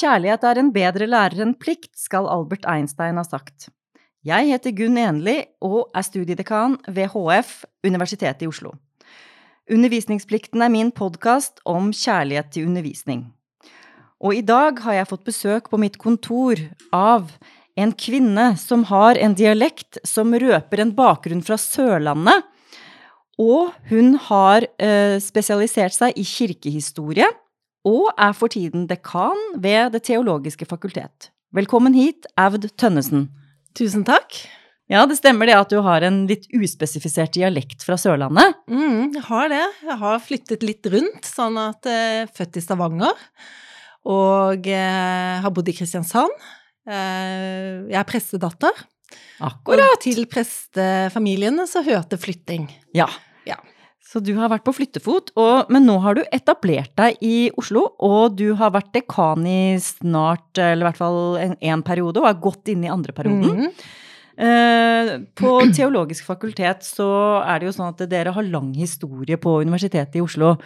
Kjærlighet er en bedre lærer enn plikt, skal Albert Einstein ha sagt. Jeg heter Gunn Enli og er studiedekan ved HF, Universitetet i Oslo. Undervisningsplikten er min podkast om kjærlighet til undervisning. Og i dag har jeg fått besøk på mitt kontor av en kvinne som har en dialekt som røper en bakgrunn fra Sørlandet. Og hun har eh, spesialisert seg i kirkehistorie og er for tiden dekan ved Det teologiske fakultet. Velkommen hit, Aud Tønnesen. Tusen takk. Ja, det stemmer det at du har en litt uspesifisert dialekt fra Sørlandet? Mm, jeg har det. Jeg har flyttet litt rundt, sånn at jeg er født i Stavanger. Og eh, har bodd i Kristiansand. Eh, jeg er prestedatter. Akkurat. Og til prestefamiliene så hørte flytting. Ja. Ja. Så du har vært på flyttefot, og, men nå har du etablert deg i Oslo, og du har vært dekan i snart, eller i hvert fall en, en periode, og er godt inne i andre perioden. Eh, på Teologisk fakultet så er det jo sånn at dere har lang historie på Universitetet i Oslo.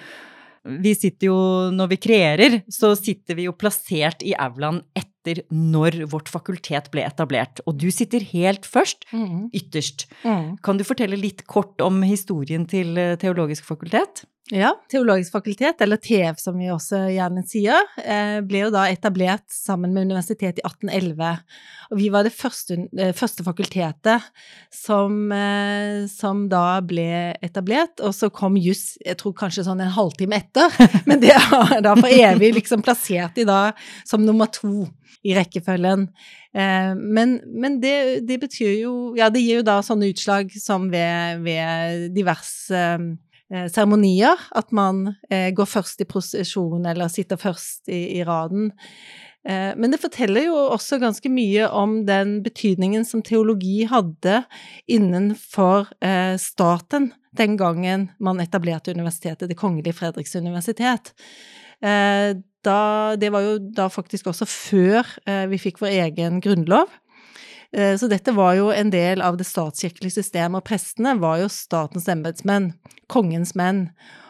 Vi sitter jo, når vi kreerer, så sitter vi jo plassert i aulaen etter når vårt fakultet ble etablert. Og du sitter helt først, Mhm. ytterst. Mm. Kan du fortelle litt kort om historien til eh, Teologisk fakultet? Ja, Teologisk fakultet, eller TF som vi også gjerne sier, eh, ble jo da etablert sammen med universitetet i 1811. Og vi var det første, eh, første fakultetet som, eh, som da ble etablert, og så kom juss, jeg tror kanskje sånn en halvtime etter, men det er da for evig liksom plassert de da som nummer to i rekkefølgen. Men, men det, det betyr jo Ja, det gir jo da sånne utslag som ved, ved diverse seremonier, at man eh, går først i prosesjon eller sitter først i, i raden. Eh, men det forteller jo også ganske mye om den betydningen som teologi hadde innenfor eh, staten den gangen man etablerte universitetet, Det kongelige Fredriks universitet. Eh, da, det var jo da faktisk også før eh, vi fikk vår egen grunnlov. Eh, Så dette var jo en del av det statskirkelige systemet, og prestene var jo statens embetsmenn, kongens menn,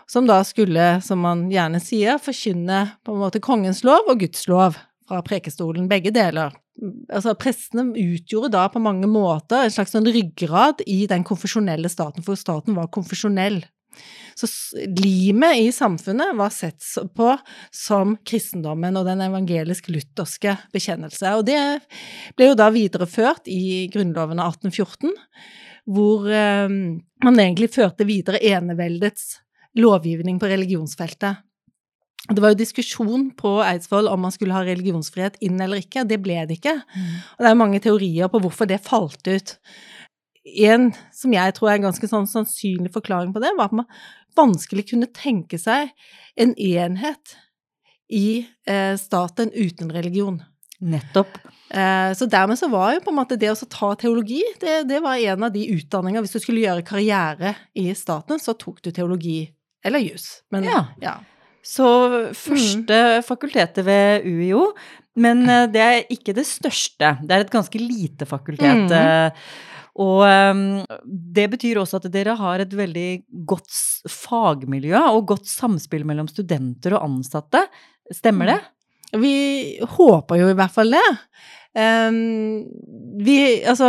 som da skulle, som man gjerne sier, forkynne på en måte kongens lov og Guds lov fra prekestolen, begge deler. Altså, prestene utgjorde da på mange måter en slags sånn ryggrad i den konfesjonelle staten, for staten var konfesjonell. Så limet i samfunnet var sett på som kristendommen og den evangelisk-lutherske bekjennelse. Og det ble jo da videreført i Grunnloven av 1814, hvor eh, man egentlig førte videre eneveldets lovgivning på religionsfeltet. Det var jo diskusjon på Eidsvoll om man skulle ha religionsfrihet inn eller ikke. Det ble det ikke. Og det er mange teorier på hvorfor det falt ut. En som jeg tror er en ganske sånn sannsynlig forklaring på det, var at man vanskelig kunne tenke seg en enhet i eh, staten uten religion. Nettopp. Eh, så dermed så var jo på en måte det å ta teologi, det, det var en av de utdanninger Hvis du skulle gjøre karriere i staten, så tok du teologi eller jus. Men Ja. ja. Så første fakultetet ved UiO, men eh, det er ikke det største. Det er et ganske lite fakultet. Mhm. Og eh, det betyr også at dere har et veldig godt fagmiljø og godt samspill mellom studenter og ansatte. Stemmer det? Vi håper jo i hvert fall det. Um, vi, altså,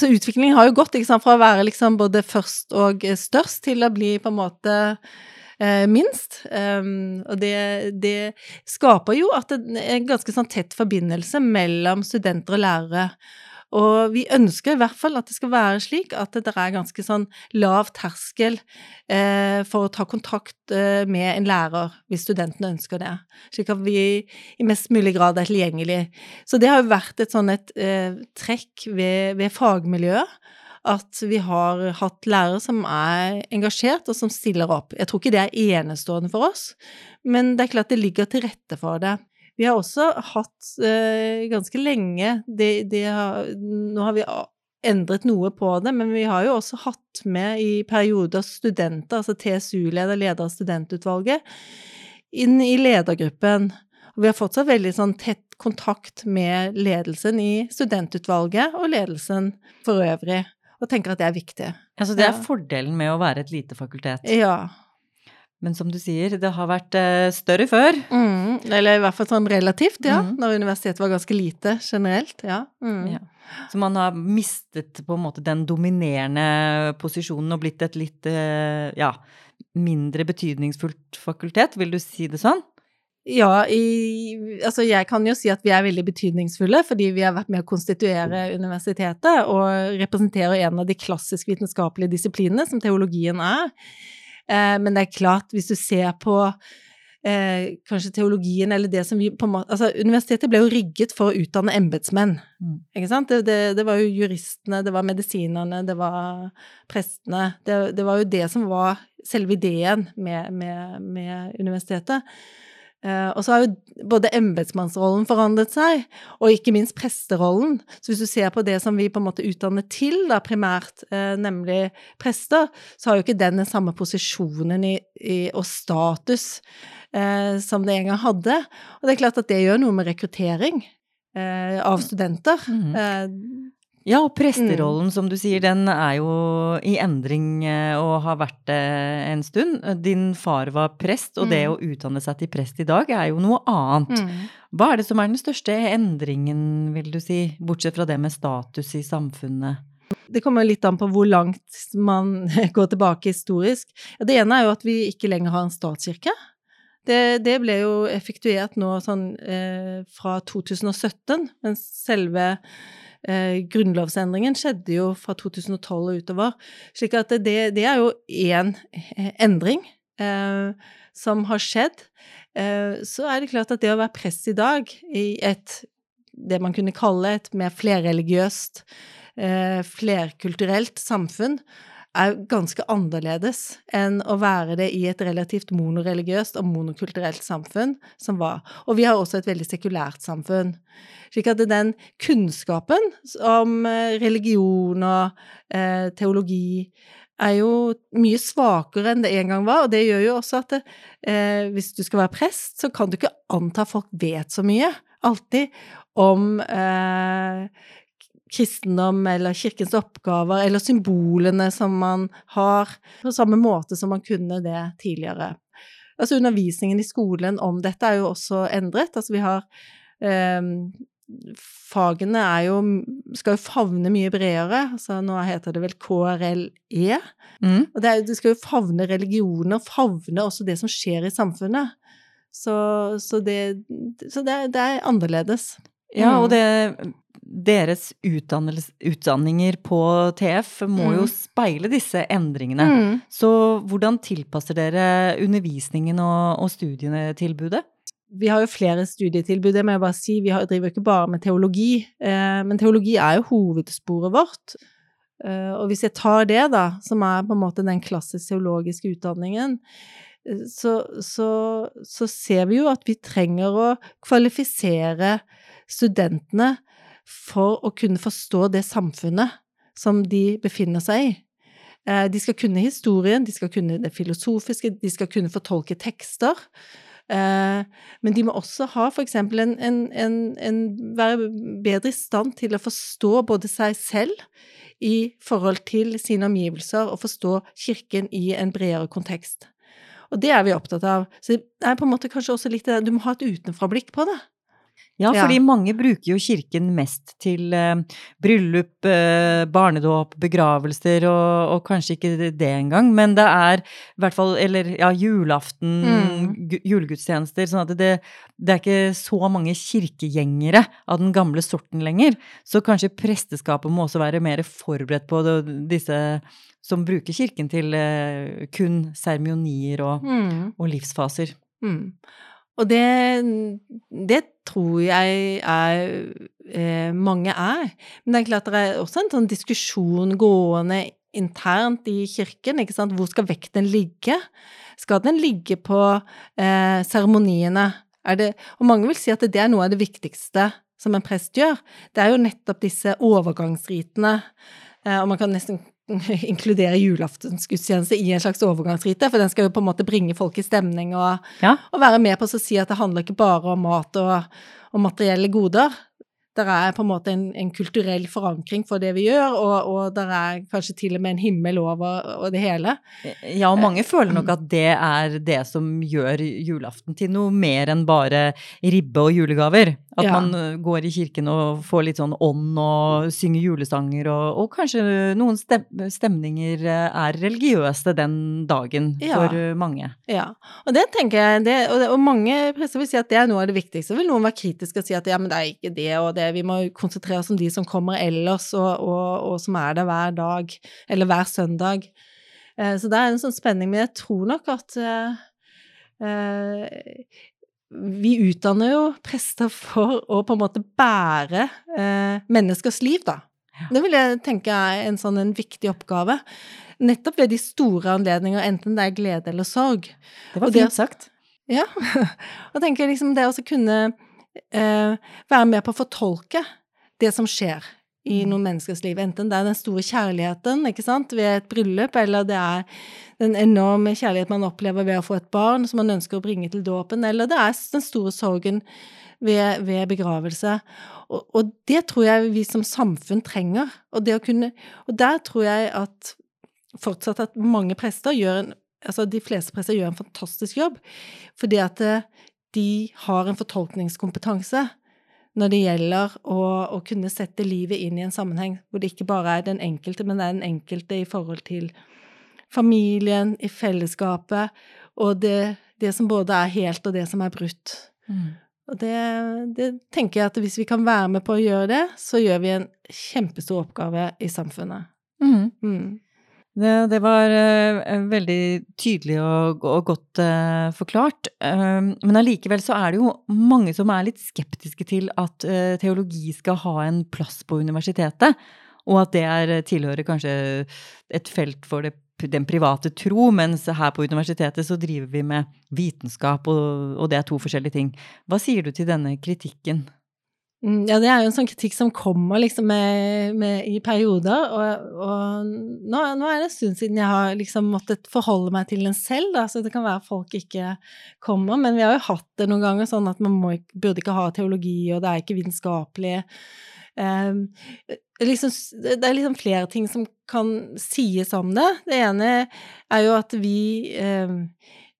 så utviklingen har jo gått sant, fra å være liksom både først og størst til å bli på en måte eh, minst. Ehm, og det, det skaper jo at det er en ganske sånn tett forbindelse mellom studenter og lærere. Og vi ønsker i hvert fall at det skal være slik at det er ganske sånn lav terskel eh, for å ta kontakt eh, med en lærer, hvis studentene ønsker det. Slik at vi i mest mulig grad er tilgjengelig. Så det har jo vært et sånn et eh, trekk ved, ved fagmiljøet. At vi har hatt lærere som er engasjert, og som stiller opp. Jeg tror ikke det er enestående for oss, men det er klart det ligger til rette for det. Vi har også hatt eh, ganske lenge det, det har, Nå har vi endret noe på det, men vi har jo også hatt med i perioder studenter, altså TSU-leder, leder av studentutvalget, inn i ledergruppen. Og vi har fortsatt veldig sånn tett kontakt med ledelsen i studentutvalget og ledelsen for øvrig, og tenker at det er viktig. Altså, det er Ja. fordelen med å være et lite fakultet. Ja. Men som du sier, det har vært eh, større før. Mm, eller i hvert fall sånn relativt, ja. Mm. Når universitetet var ganske lite generelt. Ja. Mm. Ja. Så man har mistet på en måte den dominerende posisjonen og blitt et litt eh, ja, mindre betydningsfullt fakultet, vil du si det sånn? Ja, i, altså jeg kan jo si at vi er veldig betydningsfulle, fordi vi har vært med å konstituere universitetet og representerer en av de klassisk vitenskapelige disiplinene, som teologien er. Eh, men det er klart, hvis du ser på eh, kanskje teologien eller det som vi på Altså, universitetet ble jo rigget for å utdanne embetsmenn, Mm. ikke sant? Det, det, det var jo juristene, det var medisinerne, det var prestene. Det, det var jo det som var selve ideen med, med, med universitetet. Eh, og så har jo både embetsmannsrollen forandret seg, og ikke minst presterollen. Så hvis du ser på det som vi på en måte utdanner til, da primært, eh, nemlig prester, så har jo ikke den den samme posisjonen i, i, og status eh, som det en gang hadde. Og det er klart at det gjør noe med rekruttering eh, av studenter. Mhm. Ja, og presterollen, som du sier, den er jo i endring eh, og har vært det en stund. Din far var prest, og det Mm. å utdanne seg til prest i dag er jo noe annet. mm. Hva er det som er den største endringen, vil du si, bortsett fra det med status i samfunnet? Det kommer litt an på hvor langt man går tilbake historisk. Det ene er jo at vi ikke lenger har en statskirke. Det, det ble jo effektuert nå sånn eh, fra 2017, mens selve eh, grunnlovsendringen skjedde jo fra 2012 og utover. Slik at det, det er jo én endring eh, som har skjedd. Eh, så er det klart at det å være prest i dag i et det man kunne kalle et mer flerreligiøst eh, flerkulturelt samfunn er ganske annerledes enn å være det i et relativt monoreligiøst og monokulturelt samfunn som var. Og vi har også et veldig sekulært samfunn. Slik at den kunnskapen om eh, religion og eh, teologi er jo mye svakere enn det en gang var, og det gjør jo også at det, eh, hvis du skal være prest, så kan du ikke anta folk vet så mye, alltid, om eh, kristendom eller kirkens oppgaver eller symbolene som man har, på samme måte som man kunne det tidligere. Altså undervisningen i skolen om dette er jo også endret. Altså vi har eh, Fagene er jo skal jo favne mye bredere. Altså nå heter det vel KRLE. Mm. Og det, er, det skal jo favne religioner, favne også det som skjer i samfunnet. Så, så, det, så det, det er annerledes. Ja, Mm. og det Deres utdanninger på TF må jo Mm. speile disse endringene. Mm. Så hvordan tilpasser dere undervisningen og, og studietilbudet? Vi har jo flere studietilbud, det må jeg bare si. Vi har, driver jo ikke bare med teologi, eh, men teologi er jo hovedsporet vårt. Eh, og hvis jeg tar det, da, som er på en måte den klassisk teologiske utdanningen, eh, så, så, så ser vi jo at vi trenger å kvalifisere studentene for å kunne forstå det samfunnet som de befinner seg i. Eh, De skal kunne historien, de skal kunne det filosofiske, de skal kunne fortolke tekster. Eh, Men de må også ha f.eks. en, en, en, en være bedre i stand til å forstå både seg selv i forhold til sine omgivelser, og forstå kirken i en bredere kontekst. Og det er vi opptatt av. Så det er på en måte kanskje også litt det der, du må ha et utenfrablikk på det. Ja, Ja. fordi mange bruker jo kirken mest til eh, bryllup, eh, barnedåp, begravelser, og, og kanskje ikke det, engang, men det er i hvert fall Eller ja, julaften, Mm. julegudstjenester. Sånn at det, det er ikke så mange kirkegjengere av den gamle sorten lenger. Så kanskje presteskapet må også være mer forberedt på det, disse som bruker kirken til eh, kun seremonier og, og livsfaser. Mm. Og det, det tror jeg er eh, mange er. Men det er klart det er også en sånn diskusjon gående internt i kirken. ikke sant? Hvor skal vekten ligge? Skal den ligge på eh, seremoniene? Eh, og mange vil si at det er noe av det viktigste som en prest gjør. Det er jo nettopp disse overgangsritene. Eh, og man kan nesten inkludere julaftensgudstjeneste i en slags overgangsrite, for den skal jo på en måte bringe folk i stemning og Ja. og være med på å si at det handler ikke bare om mat og, og materielle goder. det er på en måte en, en, kulturell forankring for det vi gjør, og, og det er kanskje til og med en himmel over og det hele. Ja, og mange føler nok at det er det som gjør julaften til noe mer enn bare ribbe og julegaver. At ja. man eh, går i kirken og får litt sånn ånd og synger julesanger, og, og kanskje noen stemninger eh, er religiøse den dagen ja. for mange. Ja, og det tenker jeg, det, og, det, og mange prester vil si at det er noe av det viktigste. Vil noen være kritiske og si at ja, men det er ikke det og det, vi må konsentrere oss om de som kommer ellers, og, og, og som er der hver dag, eller hver søndag. Eh, så det er en sånn spenning, men jeg tror nok at Uh, eh, vi utdanner jo prester for å på en måte bære eh, menneskers liv, da. Det vil jeg tenke er en sånn en viktig oppgave. Nettopp ved de store anledninger, enten det er glede eller sorg. Det var fint sagt. Ja. og tenker liksom det å kunne eh, være med på å fortolke det som skjer i mm. noen menneskers liv. Enten det er den store kjærligheten ikke sant, ved et bryllup, eller det er den enorme kjærlighet man opplever ved å få et barn som man ønsker å bringe til dåpen, eller det er den store sorgen ved, ved begravelse. Og, og, det tror jeg vi som samfunn trenger. Og, det å kunne, og der tror jeg at fortsatt at mange prester gjør en Altså, de fleste prester gjør en fantastisk jobb, fordi at eh, de har en fortolkningskompetanse når det gjelder å, å, kunne sette livet inn i en sammenheng hvor det ikke bare er den enkelte, men det er den enkelte i forhold til familien, i fellesskapet, og det, det som både er helt, og det som er brutt. Mm. Og det, det, tenker jeg at hvis vi kan være med på å gjøre det, så gjør vi en kjempestor oppgave i samfunnet. Mm. Mm. Det, det, var uh, veldig tydelig og, og godt uh, forklart. Uh, men allikevel så er det jo mange som er litt skeptiske til at teologi skal ha en plass på universitetet. Og at det er, tilhører kanskje et felt for det, den private tro, mens her på universitetet så driver vi med vitenskap, og, og det er to forskjellige ting. Hva sier du til denne kritikken? Mm, ja, det er jo en sånn kritikk som kommer liksom med, med, i perioder, og, og nå, nå, er det en stund siden jeg har liksom måttet forholde meg til den selv, da, så det kan være folk ikke kommer, men vi har jo hatt det noen ganger sånn at man må, burde ikke ha teologi, og det er ikke vitenskapelig. Um, liksom, det er liksom flere ting som kan sies om det. Det ene er jo at vi um,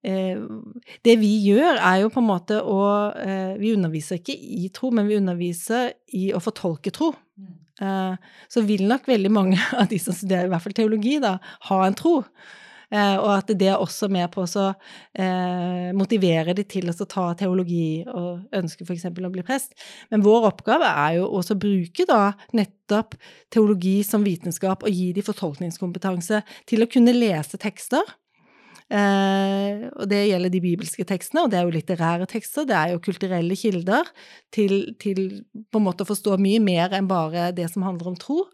det vi gjør, er jo på en måte å eh, Vi underviser ikke i tro, men vi underviser i å fortolke tro. Mm. Eh, så vil nok veldig mange av de som studerer i hvert fall teologi, da, ha en tro. og at det er også med på å motivere de til å ta teologi og ønske f.eks. å bli prest. Men vår oppgave er jo også å bruke da nettopp teologi som vitenskap og gi de fortolkningskompetanse til å kunne lese tekster Eh, og det gjelder de bibelske tekstene, og det er jo litterære tekster, det er jo kulturelle kilder til, til på en måte å forstå mye mer enn bare det som handler om tro.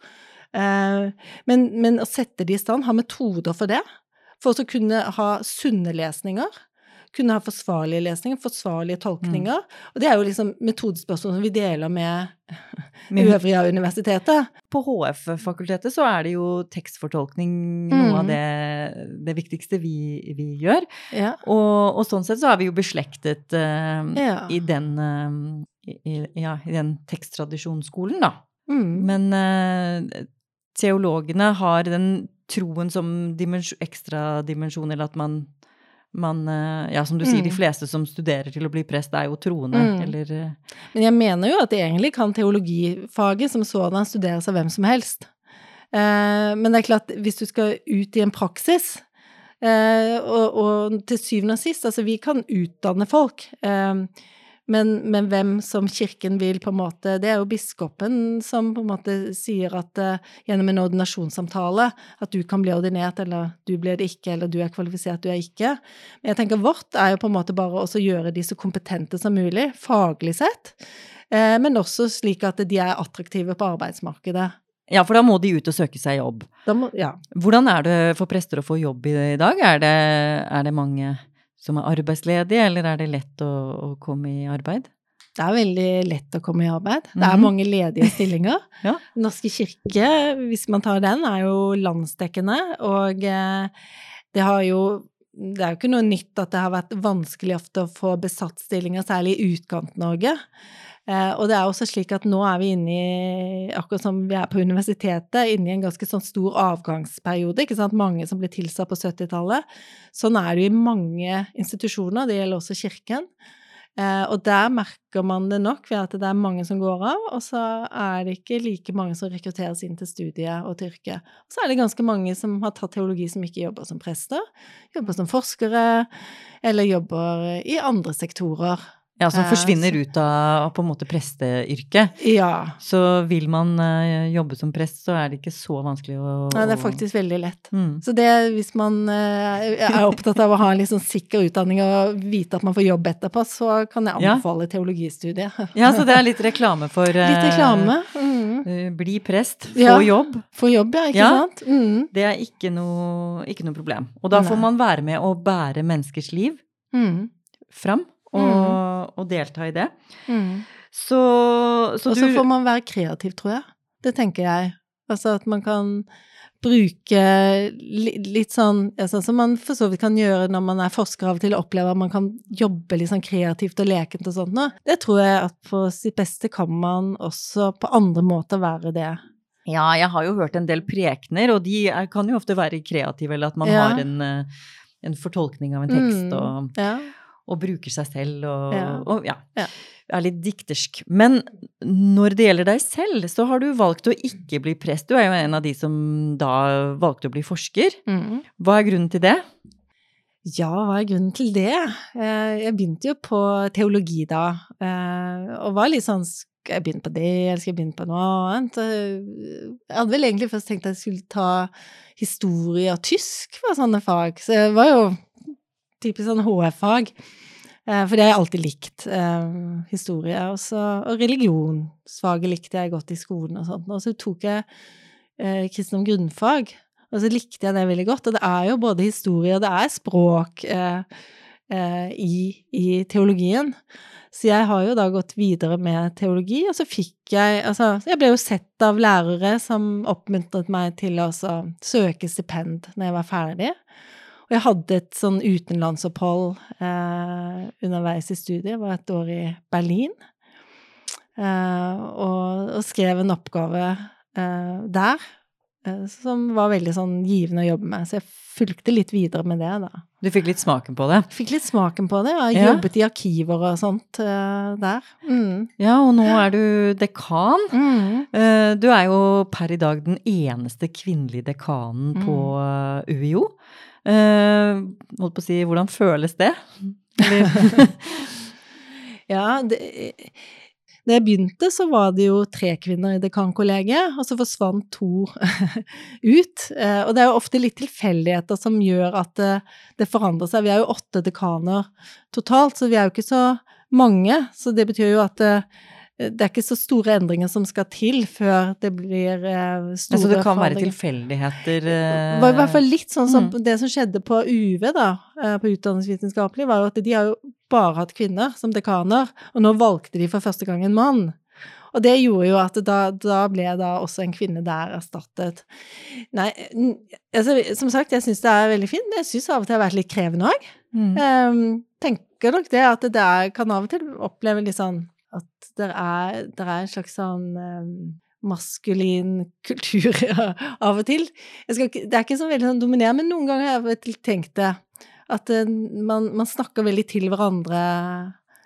Eh, men, men å sette de i stand, ha metoder for det, for å kunne ha sunne lesninger kunne ha forsvarlige lesninger, forsvarlige tolkninger. Mm. Og det er jo liksom metodespørsmål som vi deler med øvrige av universitetet. På HF-fakultetet så er det jo tekstfortolkning noe mm. av det, det, viktigste vi, vi gjør. Ja. Og, og, sånn sett så er vi jo beslektet uh, ja. i, den, uh, i, ja, i den teksttradisjonsskolen, da. Mm. Men uh, teologene har den troen som dimensjon, ekstra dimensjon, eller at man man eh, Ja, som du sier, de mm. fleste som studerer til å bli prest, er jo troende, mm. eller eh, Men jeg mener jo at egentlig kan teologifaget som sådan studeres av hvem som helst. Eh, men det er klart, hvis du skal ut i en praksis, og, og til syvende og sist, altså vi kan utdanne folk. Men, men, hvem som kirken vil, på en måte Det er jo biskopen som på en måte sier at uh, gjennom en ordinasjonssamtale at du kan bli ordinert, eller du blir det ikke, eller du er kvalifisert, du er ikke. Men jeg tenker vårt er jo på en måte bare å gjøre de så kompetente som mulig, faglig sett. Uh, men også slik at de er attraktive på arbeidsmarkedet. Ja, for da må de ut og søke seg jobb. Må, ja. Hvordan er det for prester å få jobb i dag? Er det, er det mange som er arbeidsledige, eller er det lett å, å, komme i arbeid? Det er veldig lett å komme i arbeid. Det er mhm. mange ledige stillinger. ja. Norske kirke, hvis man tar den, er jo landsdekkende, og eh, det har jo det er jo ikke noe nytt at det har vært vanskelig ofte å få besatt stillinger, særlig i Utkant-Norge. Eh, og det er også slik at nå er vi inne i, akkurat som vi er på universitetet, inne i en ganske sånn stor avgangsperiode. ikke sant? Mange som ble tilsatt på 70-tallet. Sånn er det jo i mange institusjoner, det gjelder også Kirken. Eh, og der merker man det nok ved at det er mange som går av, og så er det ikke like mange som rekrutteres inn til studiet og til yrket. Og så er det ganske mange som har tatt teologi som ikke jobber som prester, jobber som forskere, eller jobber i andre sektorer. Ja, som Eh, forsvinner ut av på en måte presteyrket. Ja. Så vil man eh, jobbe som prest, så er det ikke så vanskelig å Nei, det er faktisk veldig lett. mm. Så det, hvis man eh, er opptatt av å ha en sånn sikker utdanning og vite at man får jobb etterpå, så kan jeg Ja. anbefale teologistudiet. Ja, så det er litt reklame for Litt reklame. Mm. Bli prest, få Ja. jobb. Få jobb, ja, ikke Ja. sant? Mm. Det er ikke noe, ikke noe problem. Og da får Nei. man være med å bære menneskers liv Mm. fram, og, og delta i det. Mm. Så, så Og så får man være kreativ, tror jeg. Det tenker jeg. Altså at man kan bruke litt sånn Sånn som man for så vidt kan gjøre når man er forsker av og til, og opplever at man kan jobbe litt sånn kreativt og lekent og sånt noe. Det tror jeg at på sitt beste kan man også på andre måter være det. Ja, jeg har jo hørt en del prekener, og de er, kan jo ofte være kreative, eller at man Ja. har en, eh, en fortolkning av en tekst Mm. og, Ja. Og bruker seg selv og Ja. og ja, Ja. er litt diktersk. Men når det gjelder deg selv, så har du valgt å ikke bli prest. Du er jo en av de som da valgte å bli forsker. Mm. Hva er grunnen til det? Ja, hva er grunnen til det? Eh, Jeg begynte jo på teologi da, eh, og var litt sånn Skal jeg begynne på det, eller skal jeg begynne på noe annet? Eh, Jeg hadde vel egentlig først tenkt at jeg skulle ta historie og tysk var sånne fag, så jeg var jo typisk sånn HF-fag. Eh, For det har jeg alltid likt. eh, Historie. også, og religionsfaget likte jeg godt i skolen og sånt. Og så tok jeg eh, kristendom grunnfag. Og så likte jeg det veldig godt. Og det er jo både historie og det er språk eh, eh, i, i teologien. Så jeg har jo da gått videre med teologi, og så fikk jeg Altså, jeg ble jo sett av lærere som oppmuntret meg til å søke stipend når jeg var ferdig. Og jeg hadde et sånn utenlandsopphold eh, underveis i studiet. Var et år i Berlin. Eh, og, og skrev en oppgave eh, der eh, som var veldig sånn givende å jobbe med. Så jeg fulgte litt videre med det, da. Du fikk litt smaken på det? Fikk litt smaken på det. Jeg Ja. jobbet i arkiver og sånt eh, der. Mm. Ja, og nå er du dekan. Mm. Eh, Du er jo per i dag den eneste kvinnelige dekanen Mm. på UiO. Eh, Holdt på å si, hvordan føles det? Ja, det, da jeg begynte, så var det jo tre kvinner i dekankollegiet, og så forsvant to ut. Eh, Og det er jo ofte litt tilfeldigheter som gjør at det, det forandrer seg. Vi er jo åtte dekaner totalt, så vi er jo ikke så mange. Så det betyr jo at det, er ikke så store endringer som skal til før det blir eh, store så det kan være tilfeldigheter? Det eh, var i hvert fall litt sånn som Mm. det som skjedde på UV, da, eh, på utdanningsvitenskapelig, var jo at de har jo bare hatt kvinner som dekaner, og nå valgte de for første gang en mann. Og det gjorde jo at da, da ble da også en kvinne der erstattet. Nei, altså, som sagt, jeg syns det er veldig fint. Jeg syns av og til det har vært litt krevende òg. mm. Um, tenker nok det at det der kan av og til oppleve litt sånn at det er, det er en slags sånn um, maskulin kultur av og til. Ikke- det er ikke så veldig sånn dominerende, men noen ganger har jeg tenkt det. At eh, man, man snakker veldig til hverandre.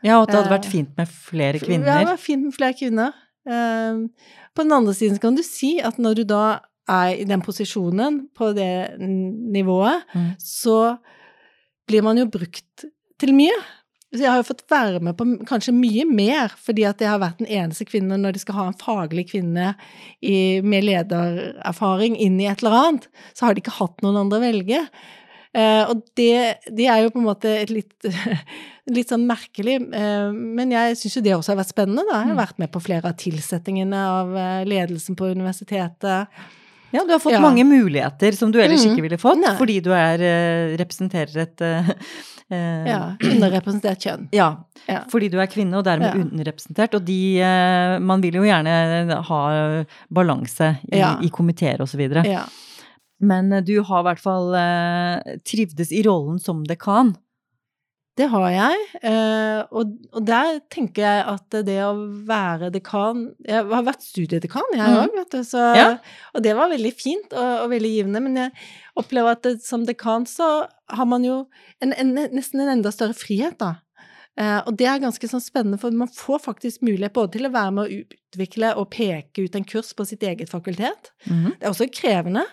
Ja, og at det hadde vært Eh, fint med flere kvinner. Ja, det hadde var fint med flere kvinner. Um, på den andre siden kan du si at når du da er i den posisjonen, på det nivået, Mm. så blir man jo brukt til mye. Så jeg har jo fått være med på kanskje mye mer, fordi at jeg har vært den eneste kvinnen når de skal ha en faglig kvinne i, med ledererfaring inn i et eller annet, så har de ikke hatt noen andre å velge. Uh, og det, det er jo på en måte et litt, litt sånn merkelig, uh, men jeg syns jo det også har vært spennende. Da. Jeg har Mm. vært med på flere av tilsettingene av eh, ledelsen på universitetet. Ja, du har fått Ja. mange muligheter som du ellers Mm. ikke ville fått, Nei. fordi du er, eh, representerer et eh, Ja, underrepresentert kjønn. Ja, Ja. fordi du er kvinne og dermed Ja. underrepresentert. Og de uh, Man vil jo gjerne ha balanse i, Ja. i komiteer og så videre. Ja. Men du har i hvert fall uh, trivdes i rollen som dekan. Det har jeg, eh, og, og, der tenker jeg at det å være dekan Jeg har vært studiedekan, jeg òg, mm. vet du, så, ja. og det var veldig fint og, og, veldig givende. Men jeg opplever at det, som dekan så har man jo en, en, nesten en enda større frihet, da. Uh, og det er ganske sånn spennende, for man får faktisk mulighet både til å være med å utvikle og peke ut en kurs på sitt eget fakultet. Mm. Det er også krevende.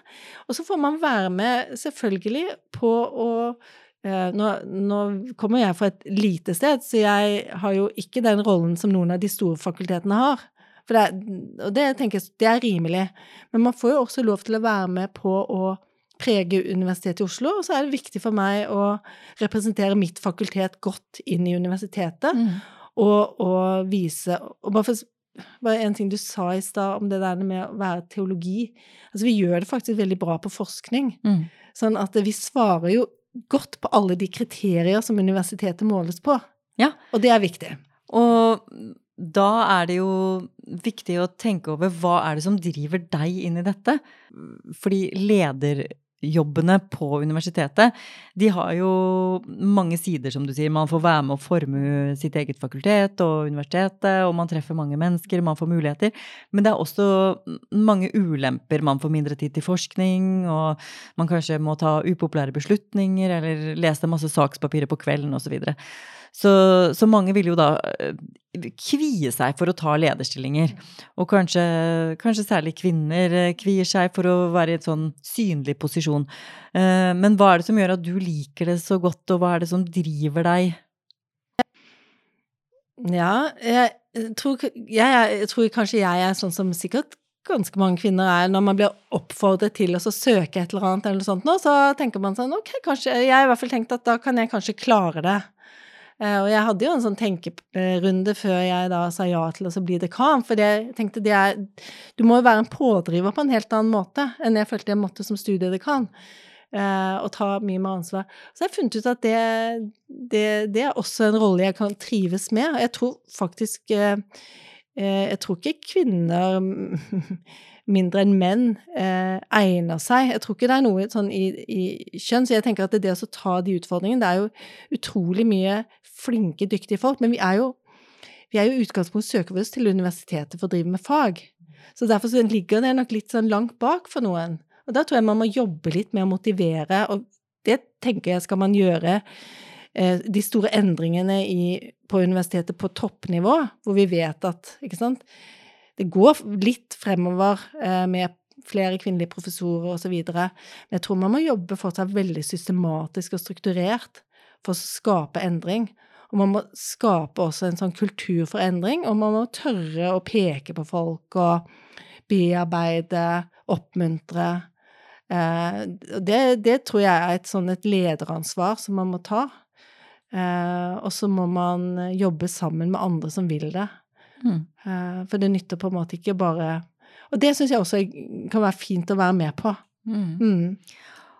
Og så får man være med, selvfølgelig, på å nå, nå, kommer jeg fra et lite sted, så jeg har jo ikke den rollen som noen av de store fakultetene har. Det, og det tenker jeg det er rimelig. Men man får jo også lov til å være med på å prege Universitetet i Oslo, og så er det viktig for meg å representere mitt fakultet godt inn i universitetet, mm. og, og, vise Og bare for bare en ting du sa i stad om det der med å være teologi. Altså, vi gjør det faktisk veldig bra på forskning. Mm. Sånn at vi svarer jo godt på alle de kriterier som universitetet måles på. Ja. Og det er viktig. Og da er det jo viktig å tenke over hva er det som driver deg inn i dette? Fordi leder jobbene på universitetet, de har jo mange sider, som du sier. Man får være med å forme sitt eget fakultet og universitetet, og man treffer mange mennesker, man får muligheter. Men det er også mange ulemper. Man får mindre tid til forskning, og man kanskje må ta upopulære beslutninger, eller lese masse sakspapirer på kvelden, osv. Så, så mange vil jo da eh, kvie seg for å ta lederstillinger. Og kanskje, kanskje, særlig kvinner eh, kvier seg for å være i en sånn synlig posisjon. Eh, men hva er det som gjør at du liker det så godt, og hva er det som driver deg? Ja, jeg tror, jeg, jeg tror kanskje jeg er sånn som sikkert ganske mange kvinner er når man blir oppfordret til å søke et eller annet, eller noe sånt nå, så tenker man sånn ok, kanskje Jeg har i hvert fall tenkt at da kan jeg kanskje klare det. Eh, og jeg hadde jo en sånn tenkerunde før jeg da sa ja til å bli dekan, for jeg tenkte det er Du må jo være en pådriver på en helt annen måte enn jeg følte jeg måtte som studiedekan. Eh, og ta mye mer ansvar. Så jeg har funnet ut at det, det, det er også en rolle jeg kan trives med. Jeg tror faktisk eh, Jeg tror ikke kvinner mindre enn menn eh, egner seg. Jeg tror ikke det er noe sånn i, i kjønn, så jeg tenker at det, det å ta de utfordringene Det er jo utrolig mye flinke, dyktige folk, men vi er jo vi er i utgangspunktet søker til universitetet for å drive med fag. Så derfor så ligger det nok litt sånn langt bak for noen. Og da tror jeg man må jobbe litt med å motivere, og det tenker jeg skal man gjøre. Eh, de store endringene i, på universitetet på toppnivå, hvor vi vet at ikke sant, det går litt fremover eh, med flere kvinnelige professorer osv. Men jeg tror man må jobbe fortsatt veldig systematisk og strukturert for å skape endring. Og man må skape også en sånn kultur for endring, og man må tørre å peke på folk og bearbeide, oppmuntre. Eh, det, det tror jeg er et sånn et lederansvar som man må ta. Eh, og så må man jobbe sammen med andre som vil det. Mm. Uh, for det nytter på en måte ikke bare Og det syns jeg også kan være fint å være med på. Mm. Mm.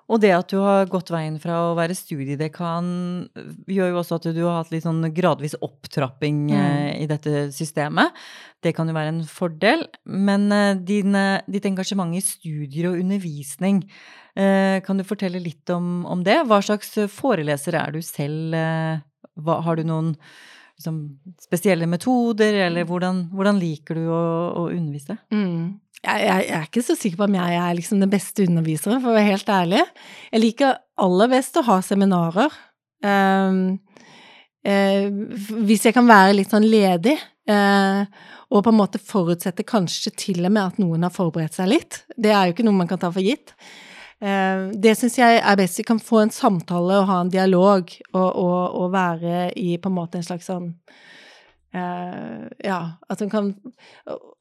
Og det at du har gått veien fra å være studiedekan, gjør jo også at du har hatt litt sånn gradvis opptrapping mm. eh, i dette systemet. Det kan jo være en fordel. Men eh, din, ditt engasjement i studier og undervisning, eh, kan du fortelle litt om, om, det? Hva slags foreleser er du selv? Eh, hva, har du noen liksom, spesielle metoder, eller mm. hvordan, hvordan liker du å, å undervise? Mm. Jeg, jeg, jeg, er ikke så sikker på om jeg er liksom den beste underviseren, for å være helt ærlig. Jeg liker aller best å ha seminarer. Um, uh, hvis jeg kan være litt sånn ledig, Uh, og på en måte forutsette kanskje til og med at noen har forberedt seg litt. Det er jo ikke noe man kan ta for gitt. Eh, det syns jeg er best. Vi kan få en samtale og ha en dialog og, og, og være i på en måte en slags sånn uh, Ja, at man, kan,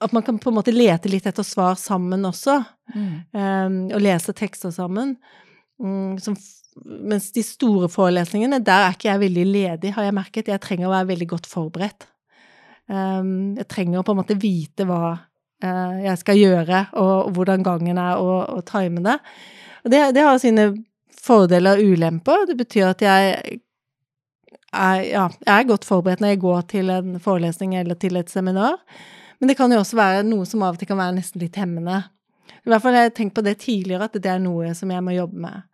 at man kan på en måte lete litt etter svar sammen også. Mm. Um, og lese tekster sammen. Um, som, mens de store forelesningene, der er ikke jeg veldig ledig, har jeg merket. Jeg trenger å være veldig godt forberedt. Um, jeg trenger å på en måte vite hva uh, jeg skal gjøre, og, og hvordan gangen er, og, og time det. Og det, det har sine fordeler og ulemper. Det betyr at jeg er, ja, jeg er godt forberedt når jeg går til en forelesning eller til et seminar. Men det kan jo også være noe som av og til kan være nesten litt hemmende. I hvert fall har jeg tenkt på det tidligere, at det er noe som jeg må jobbe med.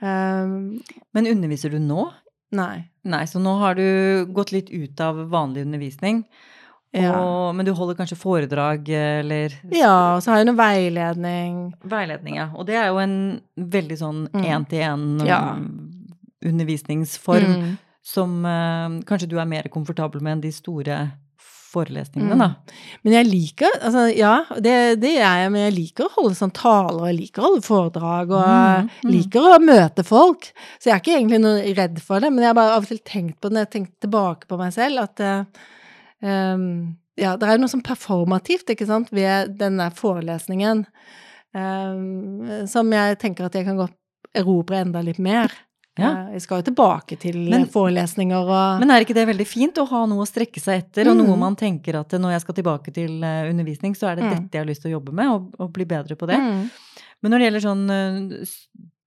Um, Men underviser du nå? nei. Nei, så nå har du gått litt ut av vanlig undervisning. Ja. Og, men du holder kanskje foredrag eller ja, og så har jeg noe veiledning. veiledning, ja. Og det er jo en veldig sånn Mm. én-til-én Ja. undervisningsform Mm. som uh, kanskje du er mer komfortabel med enn de store forelesningene, Mm. da. Men jeg liker, altså ja, det, det er jeg, men jeg liker å holde sånn taler, og jeg liker å holde foredrag, og Mm, mm. liker å møte folk. Så jeg er ikke egentlig noe redd for det, men jeg har bare av og til tenkt på det når jeg tenkte tilbake på meg selv, at eh, um, ja, det er jo noe sånn performativt, ikke sant, ved denne forelesningen, um, som jeg tenker at jeg kan godt erobre enda litt mer. Ja. Eh, Jeg skal jo tilbake til Men- forelesninger og Men er ikke det veldig fint å ha noe å strekke seg etter, og Mm. noe man tenker at når jeg skal tilbake til eh, undervisning, så er det Mm. dette jeg har lyst til å jobbe med, og, og bli bedre på det. Mm. Men når det gjelder sånn eh,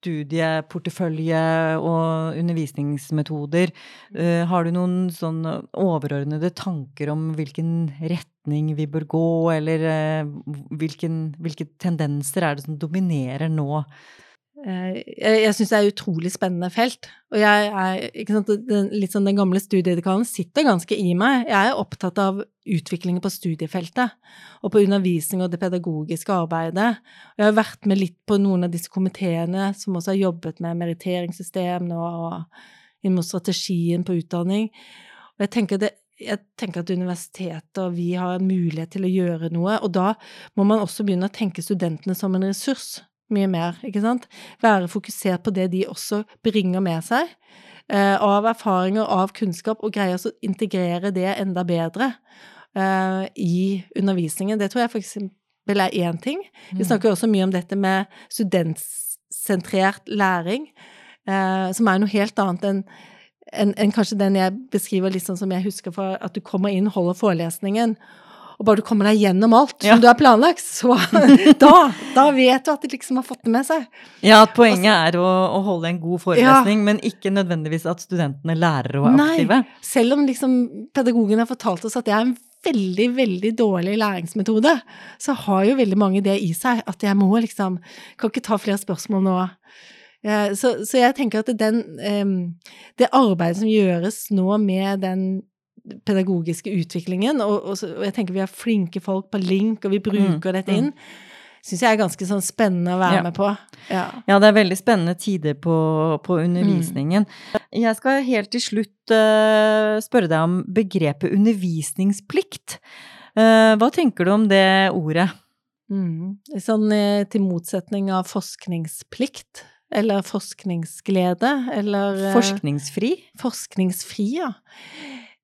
studieportefølje og undervisningsmetoder, eh, har du noen sånn overordnede tanker om hvilken retning vi bør gå, eller eh, hvilken, hvilke tendenser er det som dominerer nå? Eh, Jeg, jeg syns det er et utrolig spennende felt. Og jeg er sant, den, litt sånn den gamle studiedekanen sitter ganske i meg. Jeg er opptatt av utviklingen på studiefeltet og på undervisning og det pedagogiske arbeidet. Og jeg har vært med litt på noen av disse komiteene som også har jobbet med meritteringssystem nå, og inn mot strategien på utdanning. Og jeg tenker, det, jeg tenker at universitetet og vi har en mulighet til å gjøre noe, og da må man også begynne å tenke studentene som en ressurs mye mer, ikke sant? Være fokusert på det de også bringer med seg, eh, av erfaringer, av kunnskap, og greie å integrere det enda bedre eh, i undervisningen. Det tror jeg for eksempel er én ting. Vi snakker også mye om dette med studentsentrert læring, eh, som er noe helt annet enn enn en kanskje den jeg beskriver litt sånn som jeg husker fra at du kommer inn, holder forelesningen, og bare du kommer deg gjennom alt som du har planlagt, så da, da vet du at de liksom har fått det med seg. Ja, at poenget er å, å holde en god forelesning, men ikke nødvendigvis at studentene lærer å være Nei. aktive. Selv om liksom pedagogen har fortalt oss at det er en veldig, veldig dårlig læringsmetode, så har jo veldig mange det i seg, at jeg må liksom Kan ikke ta flere spørsmål nå. Eh, Så, så jeg tenker at den, em, det arbeidet som gjøres nå med den pedagogiske utviklingen, og, og, så, og jeg tenker vi har flinke folk på link, og vi bruker dette mm. inn, syns jeg er ganske sånn spennende å være Ja. med på. Ja. Ja, det er veldig spennende tider på, på undervisningen. Jeg skal helt til slutt uh, spørre deg om begrepet undervisningsplikt. Uh, hva tenker du om det ordet? Mm. Sånn eh, til motsetning av forskningsplikt, eller forskningsglede, eller Forskningsfri? Forskningsfri, ja.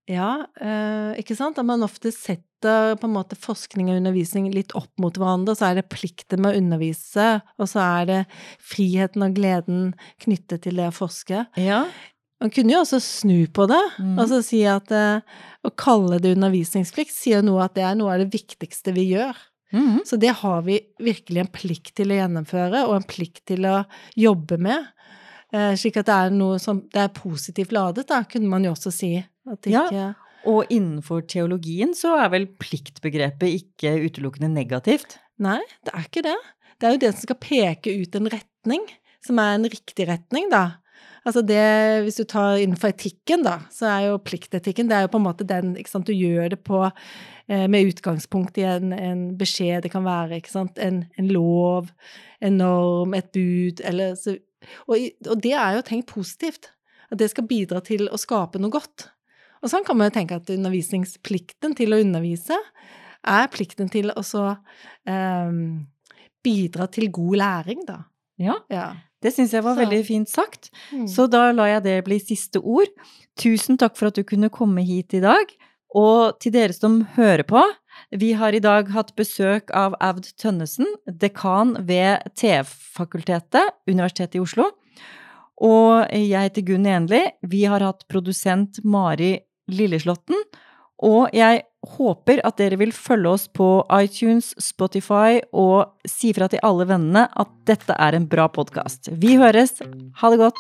Ja, eh, ikke sant? At man ofte setter på en måte forskning og undervisning litt opp mot hverandre. Så er det plikten med å undervise, og så er det friheten og gleden knyttet til det å forske. Ja. Man kunne jo også snu på det, mm. og så si at eh, å kalle det undervisningsplikt sier noe at det er noe av det viktigste vi gjør. Mm. Så det har vi virkelig en plikt til å gjennomføre, og en plikt til å jobbe med. Eh, slik at det er noe som det er positivt ladet, da, kunne man jo også si. Det Ja. Og innenfor teologien så er vel pliktbegrepet ikke utelukkende negativt? Nei, det er ikke det. Det er jo det som skal peke ut en retning, som er en riktig retning, da. Altså det, hvis du tar innenfor etikken, da, så er jo pliktetikken det er jo på en måte den ikke sant, Du gjør det på eh, med utgangspunkt i en, en beskjed, det kan være ikke sant, en, en lov, en norm, et bud, eller så og, og det er jo tenkt positivt. At det skal bidra til å skape noe godt. Og sånn kan man jo tenke at undervisningsplikten til å undervise er plikten til å så um, bidra til god læring, da. Ja, Ja. det syns jeg var Så- veldig fint sagt. Mm. Så da lar jeg det bli siste ord. Tusen takk for at du kunne komme hit i dag. Og til dere som hører på, vi har i dag hatt besøk av Aud Tønnesen, dekan ved TF-fakultetet, Universitetet i Oslo. Og jeg heter Gunn Enli. Vi har hatt produsent Mari Lilleslåtten. Og jeg håper at dere vil følge oss på iTunes, Spotify og si fra til alle vennene at dette er en bra podkast. Vi høres. Ha det godt.